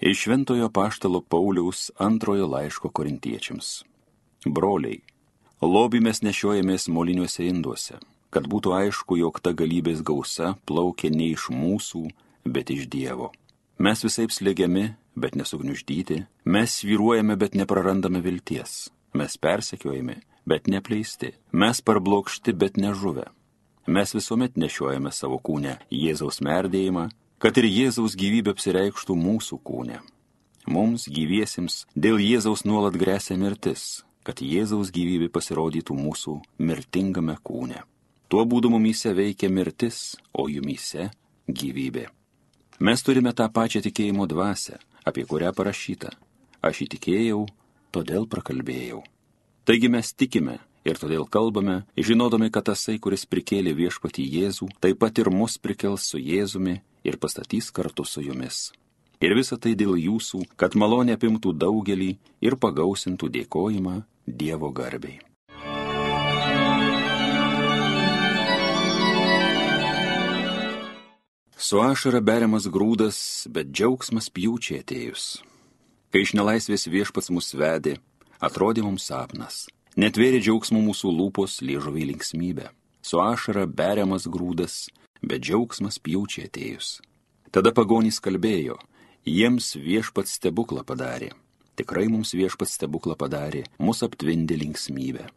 Iš Šventojo Paštalo Pauliaus antrojo laiško korintiečiams. Broliai, lobį mes nešiojamės moliniuose induose, kad būtų aišku, jog ta galybės gausa plaukia ne iš mūsų, bet iš Dievo. Mes visai slėgiami, bet nesugniuždyti, mes sviruojame, bet neprarandame vilties, mes persekiojami, bet nepleisti, mes parblokšti, bet nežuvę. Mes visuomet nešiojame savo kūnę Jėzaus merdėjimą, kad ir Jėzaus gyvybė apsireikštų mūsų kūne. Mums gyviesiems dėl Jėzaus nuolat grėsia mirtis, kad Jėzaus gyvybė pasirodytų mūsų mirtingame kūne. Tuo būdu mumyse veikia mirtis, o jumyse gyvybė. Mes turime tą pačią tikėjimo dvasę, apie kurią parašyta. Aš įtikėjau, todėl prakalbėjau. Taigi mes tikime ir todėl kalbame, žinodami, kad tasai, kuris prikėlė viešpatį Jėzų, taip pat ir mus prikels su Jėzumi ir pastatys kartu su jumis. Ir visa tai dėl jūsų, kad malonė apimtų daugelį ir pagausintų dėkojimą Dievo garbiai. Su ašara beriamas grūdas, bet džiaugsmas pjūčiai atėjus. Kai iš nelaisvės viešpats mus vedė, atrodė mums sapnas. Netvėrė džiaugsmų mūsų lūpos liežuviai linksmybę. Su ašara beriamas grūdas, bet džiaugsmas pjaučiai atėjus. Tada pagonys kalbėjo, jiems viešpats stebuklą padarė. Tikrai mums viešpats stebuklą padarė, mus aptvindė linksmybę.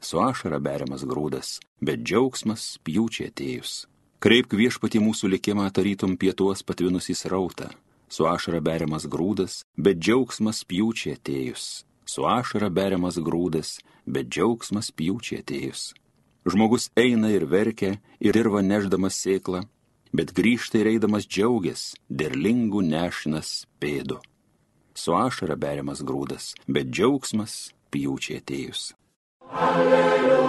Su ašara beriamas grūdas, bet džiaugsmas pjaučiai atėjus. Kreipk viešpati mūsų likimą tarytum pietuos patvinus į srautą. Su ašara beriamas grūdas, bet džiaugsmas pjūčiai atėjus su ašara beriamas grūdas, bet džiaugsmas pjūčiai atėjus. Žmogus eina ir verkia ir dirba neždamas sėklą, bet grįžta ir eidamas džiaugias, derlingų nešinas pėdu. Su ašara beriamas grūdas, bet džiaugsmas pjūčiai atėjus. Alleluja.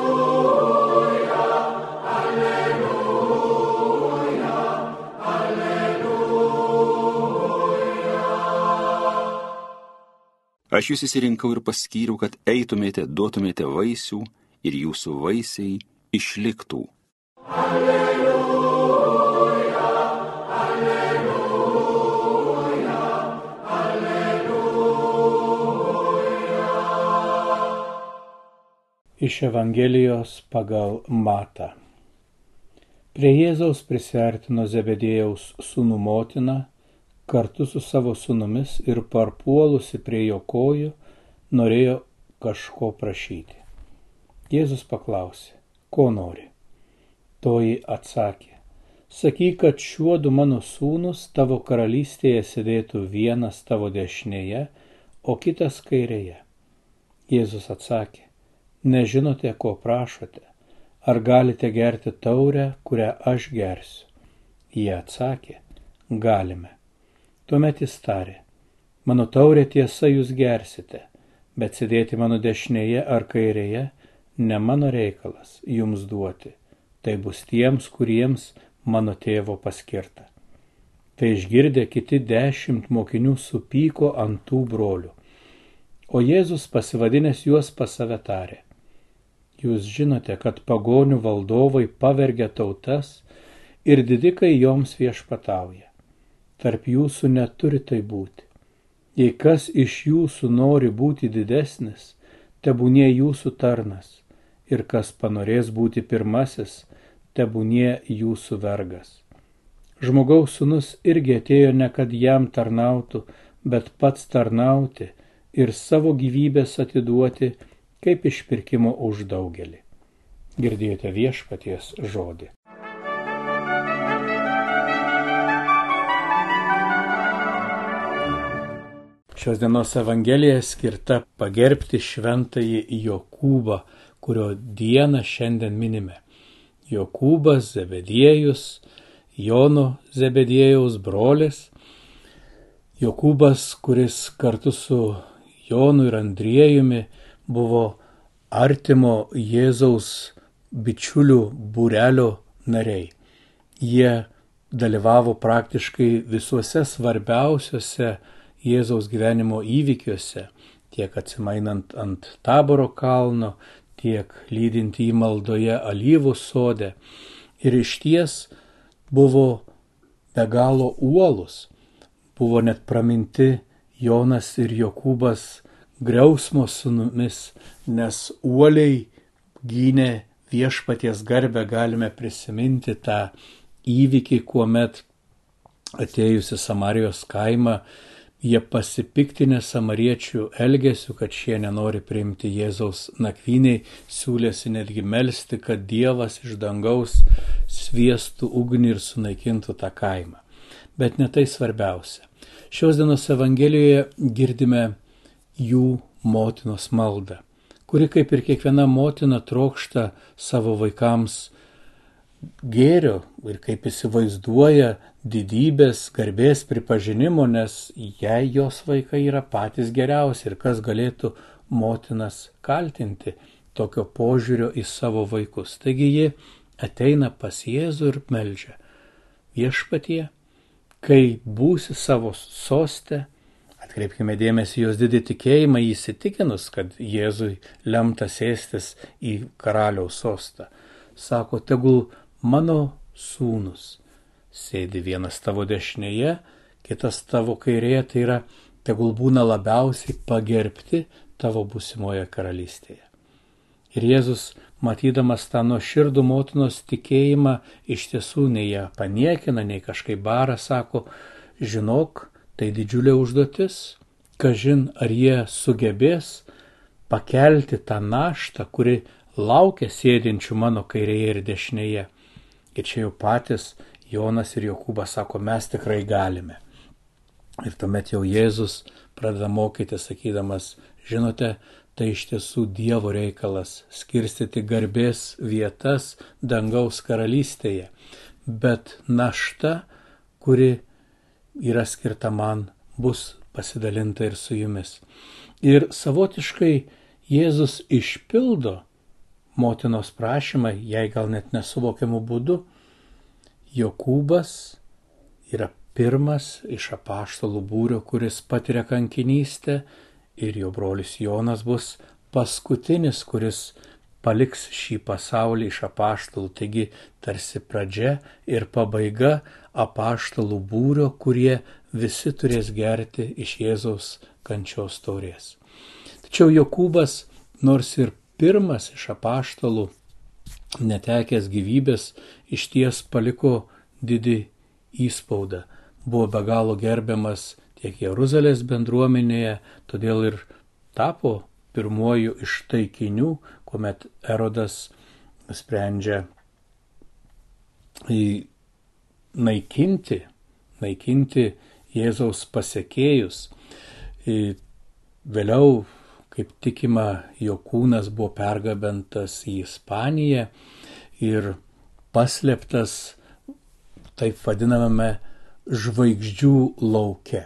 Aš jūs įsirinkau ir paskyriau, kad eitumėte, duotumėte vaisių ir jūsų vaisiai išliktų. Alleluja, alleluja, alleluja. Iš Evangelijos pagal Mata. Prie Jėzaus prisertino Zebedėjaus sūnų motina kartu su savo sunumis ir parpuolusi prie jo kojų norėjo kažko prašyti. Jėzus paklausė, ko nori. Toji atsakė, sakyk, kad šiuo du mano sūnus tavo karalystėje sėdėtų vienas tavo dešinėje, o kitas kairėje. Jėzus atsakė, nežinote, ko prašote, ar galite gerti taurę, kurią aš gersiu. Jie atsakė, galime. Tuomet jis tarė, mano taurė tiesa jūs gersite, bet sėdėti mano dešinėje ar kairėje ne mano reikalas jums duoti, tai bus tiems, kuriems mano tėvo paskirta. Tai išgirdę kiti dešimt mokinių supyko ant tų brolių. O Jėzus pasivadinęs juos pas save tarė. Jūs žinote, kad pagonių valdovai pavergia tautas ir didikai joms viešpatauja tarp jūsų neturi tai būti. Jei kas iš jūsų nori būti didesnis, tebūnie jūsų tarnas, ir kas panorės būti pirmasis, tebūnie jūsų vergas. Žmogaus sunus irgi atėjo ne kad jam tarnautų, bet pats tarnauti ir savo gyvybės atiduoti kaip išpirkimo už daugelį. Girdėjote viešpaties žodį. Šios dienos Evangelija skirta pagerbti šventąjį Jokūbą, kurio dieną šiandien minime. Jokūbas, Zebediejus, Jono Zebediejaus brolis. Jokūbas, kuris kartu su Jonu ir Andriejumi buvo artimo Jėzaus bičiulių būrelio nariai. Jie dalyvavo praktiškai visuose svarbiausiuose Jėzaus gyvenimo įvykiuose, tiek atsimainant ant taboro kalno, tiek lydint į maldoje alyvų sode. Ir iš ties buvo be galo uolus, buvo net praminti Jonas ir Jokūbas griausmo sunumis, nes uoliai gynė viešpaties garbę, galime prisiminti tą įvykį, kuomet atėjusi Samarijos kaimą Jie pasipiktinę samariečių elgesiu, kad šie nenori priimti Jėzaus nakvyniai, siūlėsi netgi melstį, kad Dievas iš dangaus sviestų ugnį ir sunaikintų tą kaimą. Bet ne tai svarbiausia. Šios dienos Evangelijoje girdime jų motinos maldą, kuri kaip ir kiekviena motina trokšta savo vaikams gėrio ir kaip įsivaizduoja didybės, garbės pripažinimo, nes jei jos vaikai yra patys geriausi ir kas galėtų motinas kaltinti tokio požiūrio į savo vaikus. Taigi ji ateina pas Jėzų ir melžia. Viešpatie, kai būsi savo sostę, atkreipkime dėmesį jos didį tikėjimą įsitikinus, kad Jėzui lemta sėstis į karaliaus sostą. Sako, tegul mano sūnus. Sėdi vienas tavo dešinėje, kitas tavo kairėje, tai yra tegul būna labiausiai pagerbti tavo būsimoje karalystėje. Ir Jėzus, matydamas tą nuoširdų motinos tikėjimą, iš tiesų nei ją paniekina, nei kažkaip barą, sako, žinok, tai didžiulė užduotis, kažin ar jie sugebės pakelti tą naštą, kuri laukia sėdinčių mano kairėje ir dešinėje. Ir čia jau patys Jonas ir Jokūbas sako, mes tikrai galime. Ir tuomet jau Jėzus pradeda mokyti, sakydamas, žinote, tai iš tiesų Dievo reikalas skirstyti garbės vietas dangaus karalystėje. Bet našta, kuri yra skirta man, bus pasidalinta ir su jumis. Ir savotiškai Jėzus išpildo motinos prašymą, jai gal net nesuvokiamų būdų, Jokūbas yra pirmas iš apaštalų būrio, kuris patiria kankinystę ir jo brolis Jonas bus paskutinis, kuris paliks šį pasaulį iš apaštalų, taigi tarsi pradžia ir pabaiga apaštalų būrio, kurie visi turės gerti iš Jėzaus kančios taurės. Tačiau Jokūbas, nors ir pirmas iš apaštalų, netekęs gyvybės, iš ties paliko didį įspaudą. Buvo be galo gerbiamas tiek Jeruzalės bendruomenėje, todėl ir tapo pirmuoju iš taikinių, kuomet Erodas sprendžia naikinti, naikinti Jėzaus pasiekėjus. Vėliau kaip tikima, jo kūnas buvo pergabentas į Ispaniją ir paslėptas taip vadinamame žvaigždžių lauke.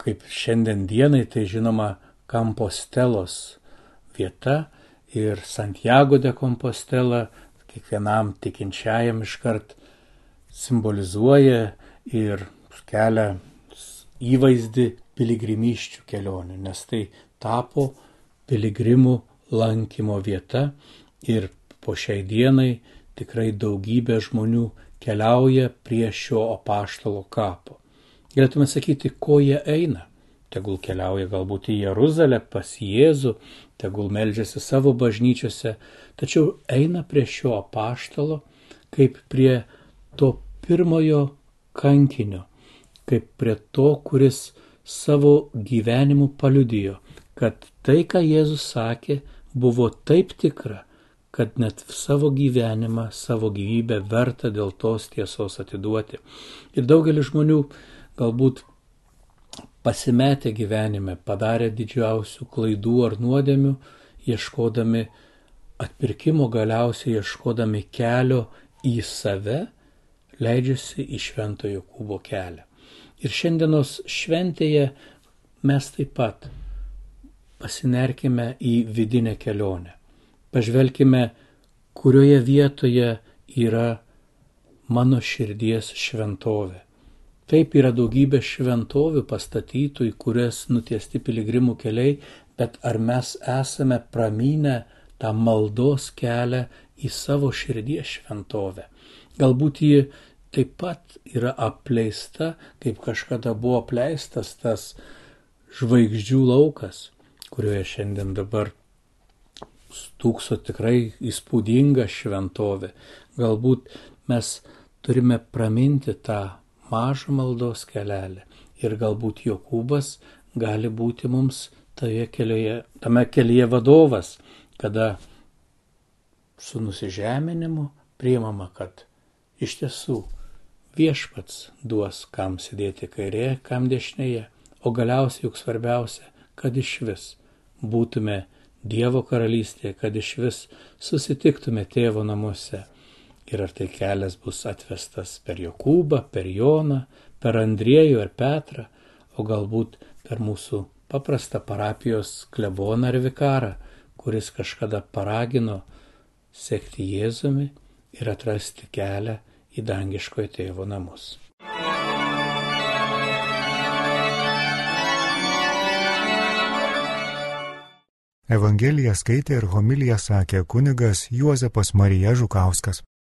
Kaip šiandien dienai tai žinoma Kampostelos vieta ir Santiago de Compostela kiekvienam tikinčiajam iškart simbolizuoja ir kelia įvaizdį piligrimyščių kelionių, nes tai tapo piligrimų lankymo vieta ir po šiai dienai tikrai daugybė žmonių keliauja prie šio apaštalo kapo. Galėtume sakyti, ko jie eina. Tegul keliauja galbūt į Jeruzalę pas Jėzų, tegul melžiasi savo bažnyčiose, tačiau eina prie šio apaštalo kaip prie to pirmojo kankinio, kaip prie to, kuris savo gyvenimu paliudijo, kad tai, ką Jėzus sakė, buvo taip tikra, kad net savo gyvenimą, savo gyvybę verta dėl tos tiesos atiduoti. Ir daugelis žmonių galbūt pasimetę gyvenime, padarė didžiausių klaidų ar nuodėmių, ieškodami atpirkimo galiausiai ieškodami kelio į save, leidžiasi į šventojo kūbo kelią. Ir šiandienos šventėje mes taip pat pasinerkime į vidinę kelionę. Pažvelkime, kurioje vietoje yra mano širdies šventovė. Taip yra daugybė šventovių pastatytų, į kurias nutiesti piligrimų keliai, bet ar mes esame pramynę tą maldos kelią į savo širdies šventovę. Galbūt ji taip pat yra apleista, kaip kažkada buvo apleistas tas žvaigždžių laukas, kurioje šiandien dabar stūkso tikrai įspūdinga šventovė. Galbūt mes turime praminti tą mažą maldos kelelę ir galbūt Jokūbas gali būti mums kelyje, tame kelyje vadovas, kada su nusižeminimu priimama, kad iš tiesų viešpats duos, kam sėdėti kairėje, kam dešinėje, o galiausiai juk svarbiausia, kad iš vis būtume Dievo karalystėje, kad iš vis susitiktume tėvo namuose. Ir ar tai kelias bus atvestas per Jokūbą, per Joną, per Andriejų ar Petrą, o galbūt per mūsų paprastą parapijos kleboną ar vikarą, kuris kažkada paragino sekti Jėzumi ir atrasti kelią į dangiškojo tėvo namus. Evangeliją skaitė ir homiliją sakė kunigas Juozapas Marija Žukauskas.